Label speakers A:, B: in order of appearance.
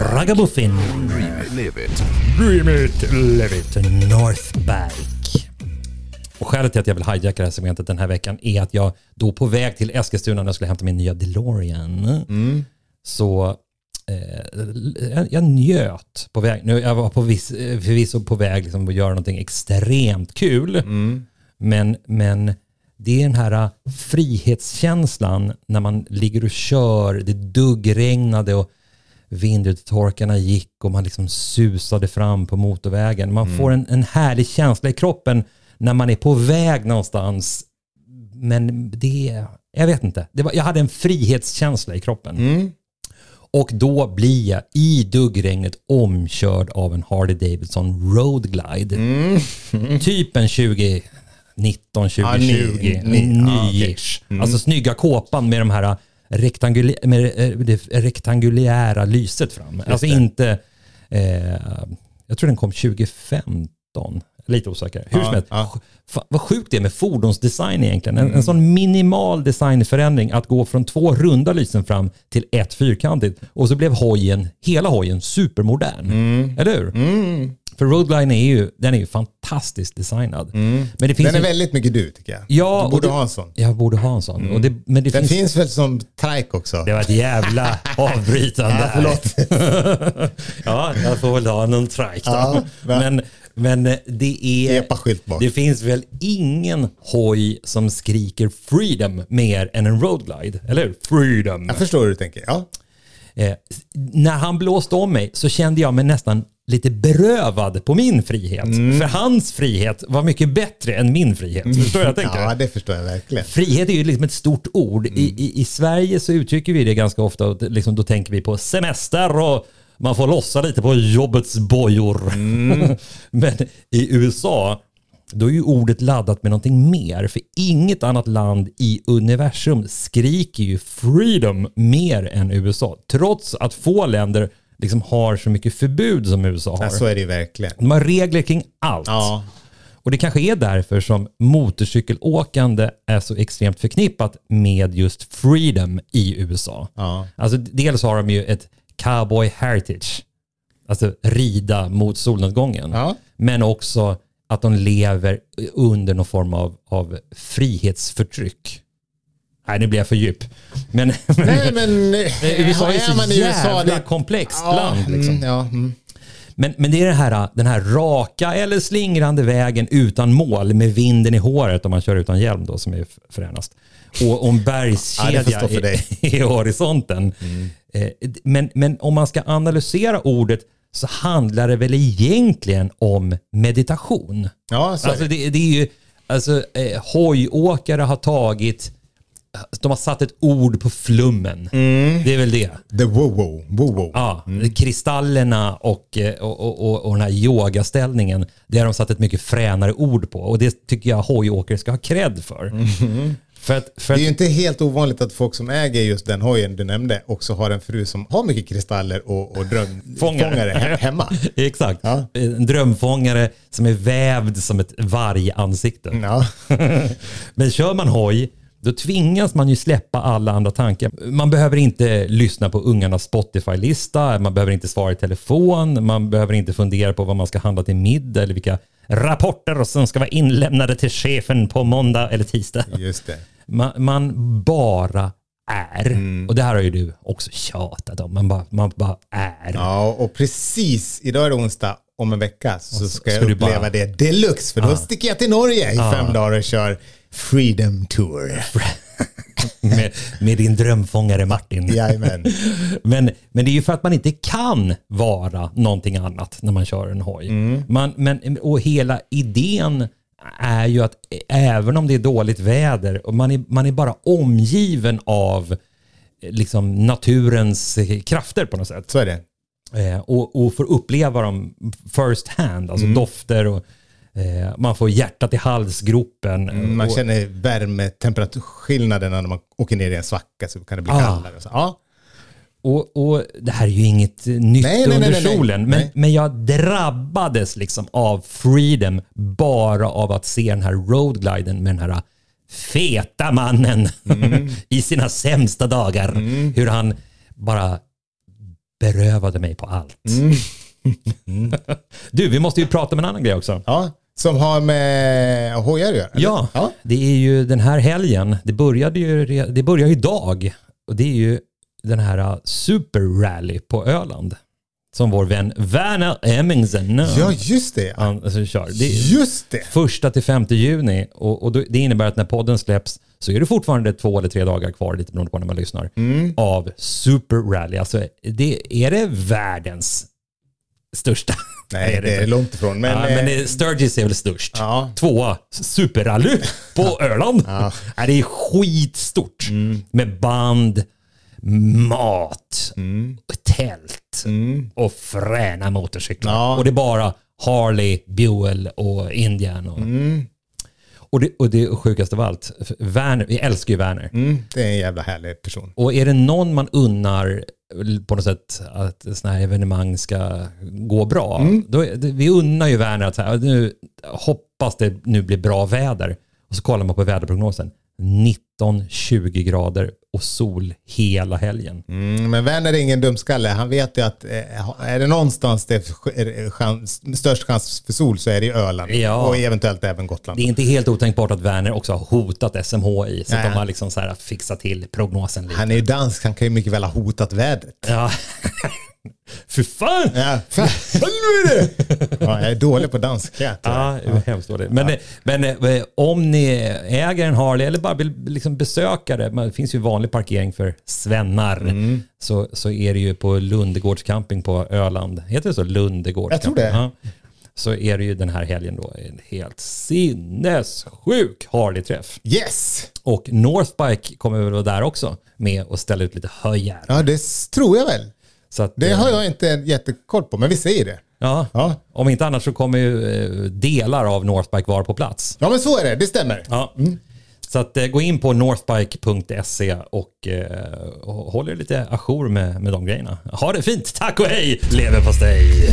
A: Ragamuffin.
B: Live it.
A: Dream it, live it. Northbike. Och skälet till att jag vill hijacka det här segmentet den här veckan är att jag då på väg till Eskilstuna när jag skulle hämta min nya DeLorean så eh, jag, njöt på väg. Nu, jag var på viss, eh, förvisso på väg liksom att göra någonting extremt kul. Men, men det är den här eh, frihetskänslan när man ligger och kör, det duggregnade och vinduttorkarna gick och man liksom susade fram på motorvägen. Man får en, en härlig känsla i kroppen när man är på väg någonstans. Men det, jag vet inte. Det var, jag hade en frihetskänsla i kroppen. Och då blir jag i duggregnet omkörd av en Harley Davidson Road Glide. Typ en 2019, 2020.
C: Ja, ny- ny- ja, okej.
A: Nyish. Alltså snygga kåpan med de här rektangulä med eh, det rektangulära lyset fram. Alltså
C: det.
A: inte, eh, jag tror den kom 2015. Lite osäker. Hur som helst,
C: ja.
A: Fan, vad sjukt det är med fordonsdesign egentligen. En, en sån minimal designförändring att gå från två runda lysen fram till ett fyrkantigt. Och så blev hojen, hela hojen supermodern. Eller hur? För Roadline är ju, den är ju fantastiskt designad. Men det finns
C: Den är
A: ju,
C: väldigt mycket du tycker jag.
A: Ja,
C: du borde
A: det-
C: ha en sån.
A: Jag borde ha en sån. Och det, men det
C: Den
A: finns,
C: finns väl som trike också?
A: Det var ett jävla avbrytande
C: Ja, förlåt.
A: ja, jag får väl ha någon trike då.
C: Ja, va?
A: men, men det är... Det finns väl ingen hoj som skriker freedom mer än en roadglide, eller hur? Freedom.
C: Jag förstår hur du tänker. Ja.
A: Eh, när han blåste om mig så kände jag mig nästan lite berövad på min frihet.
C: Mm.
A: För hans frihet var mycket bättre än min frihet. Förstår du vad jag tänker?
C: ja, det förstår jag verkligen.
A: Frihet är ju liksom ett stort ord. I, i, I Sverige så uttrycker vi det ganska ofta och liksom, då tänker vi på semester och man får lossa lite på jobbets bojor. Men i USA, då är ju ordet laddat med någonting mer. För inget annat land i universum skriker ju freedom mer än USA. Trots att få länder liksom har så mycket förbud som USA har.
C: Ja, så är det ju verkligen.
A: De har regler kring allt.
C: Ja.
A: Och det kanske är därför som motorcykelåkande är så extremt förknippat med just freedom i USA.
C: Ja.
A: Alltså dels har de ju ett cowboy heritage, alltså rida mot solnedgången.
C: Ja.
A: Men också att de lever under någon form av, av frihetsförtryck. Nej, nu blir jag för djup. Men,
C: Nej, men eh,
A: USA är så
C: man
A: jävla
C: det-
A: komplext
C: Ja,
A: land. Liksom.
C: mm, ja, mm.
A: Men, men det är det här, den här raka eller slingrande vägen utan mål med vinden i håret om man kör utan hjälm då som är fränast. Och om
C: Ja,
A: bergskedja i,
C: dig.
A: i horisonten. Eh, Men, men om man ska analysera ordet så handlar det väl egentligen om meditation.
C: Ja, så är
A: Alltså
C: det.
A: det, är ju, alltså eh, hojåkare har tagit, de har satt ett ord på flummen. Det är väl det.
C: The wow-wow. wow-wow.
A: Ja, kristallerna och, eh, och, och, och, och den här yogaställningen, det har de satt ett mycket fränare ord på. Och det tycker jag hojåkare ska ha cred för. För att, för
C: Det är ju inte helt ovanligt att folk som äger just den hojen du nämnde också har en fru som har mycket kristaller och, och drömfångare he- hemma.
A: Exakt.
C: Ja.
A: En drömfångare som är vävd som ett vargansikte.
C: Ja.
A: Men kör man hoj, då tvingas man ju släppa alla andra tankar. Man behöver inte lyssna på ungarnas Spotify-lista, man behöver inte svara i telefon, man behöver inte fundera på vad man ska handla till middag eller vilka rapporter som ska vara inlämnade till chefen på måndag eller tisdag.
C: Just det.
A: Man, man bara är. Och det här har ju du också tjatat om. Man bara, man bara är.
C: Ja, och precis idag är det onsdag. Om en vecka så ska jag
A: ska du
C: uppleva
A: bara-
C: det deluxe. För då sticker jag till Norge i fem dagar och kör Freedom Tour.
A: med, med din drömfångare Martin.
C: Jajamän.
A: Men, men det är ju för att man inte kan vara någonting annat när man kör en hoj. Man, men, och hela idén är ju att även om det är dåligt väder, och man är, man är bara omgiven av eh, liksom naturens eh, krafter på något sätt.
C: Så är det.
A: Eh, och, och får uppleva dem first hand, alltså dofter och eh, man får hjärtat i halsgropen.
C: Man
A: och,
C: känner värmetemperaturskillnaderna när man åker ner i en svacka så kan det bli
A: Ah.
C: kallare. och Så. Ja.
A: Och, och det här är ju inget nytt
C: Nej,
A: under
C: nej, nej,
A: solen. Men, men jag drabbades liksom av freedom bara av att se den här roadgliden med den här feta mannen
C: Mm.
A: i sina sämsta dagar. Hur han bara berövade mig på allt. du, vi måste ju prata om en annan grej också.
C: Ja, som har med hojar att göra?
A: Ja,
C: ja.
A: det är ju den här helgen, det började ju, det börjar ju idag. Och det är ju den här uh, Super Rally på Öland. Som vår vän Werner Emmingsen
C: Ja, just det.
A: han, alltså, kör. Det är
C: Just det.
A: första till 5 juni och, och det innebär att när podden släpps så är det fortfarande två eller tre dagar kvar, lite beroende på när man lyssnar,
C: Mm.
A: av Super Rally. Alltså, det, är det världens största?
C: Nej, det är långt ifrån. Men,
A: ja,
C: eh,
A: Sturgis är väl störst.
C: Ja.
A: Tvåa, Superrally på Öland.
C: Ja.
A: Ja, det är skitstort. Med band, mat, tält och fräna motorcyklar.
C: Ja.
A: Och det är bara Harley, Buell och Indian. Och, och, det, och det sjukaste av allt, Werner, vi älskar ju Werner.
C: mm, det är en jävla härlig person.
A: Och är det någon man unnar på något sätt att sådana här evenemang ska gå bra, då är det, vi unnar ju Werner att så här, nu, hoppas det nu blir bra väder. Och så kollar man på väderprognosen. 19-20 grader och sol hela helgen.
C: Mm, men Werner är ingen dumskalle. Han vet ju att eh, är det någonstans det är chans, störst chans för sol så är det i Öland.
A: Ja.
C: Och eventuellt även Gotland.
A: Det är inte helt otänkbart att Werner också har hotat SMHI, så att de har liksom så här fixat till prognosen lite.
C: Han är ju dansk, han kan ju mycket väl ha hotat vädret.
A: Ja. Fy fan!
C: Ja, fan helvete! ja, jag är dålig på danska.
A: Ja, är hemskt dåligt. Men, men eh, om ni äger en Harley eller bara vill liksom besöka det, det finns ju vanlig parkering för svennar,
C: Mm.
A: så, så är det ju på Lundegårds camping på Öland. Heter det så? Lundegårds
C: Jag tror det.
A: Ja. Så är det ju den här helgen då en helt sinnessjuk Harley-träff.
C: Yes!
A: Och Northbike kommer väl vara där också med och ställa ut lite höjar.
C: Ja, det tror jag väl.
A: Att,
C: Det
A: eh,
C: har jag inte jättekoll på, men vi säger det.
A: Ja,
C: Ja.
A: om inte annars så kommer ju eh, delar av Northbike vara på plats.
C: Ja, men så är det. Det stämmer.
A: Ja. Så att, eh, gå in på northbike.se och, eh, och håll er lite ajour med, med de grejerna. Ha det fint, tack och hej leverpastej!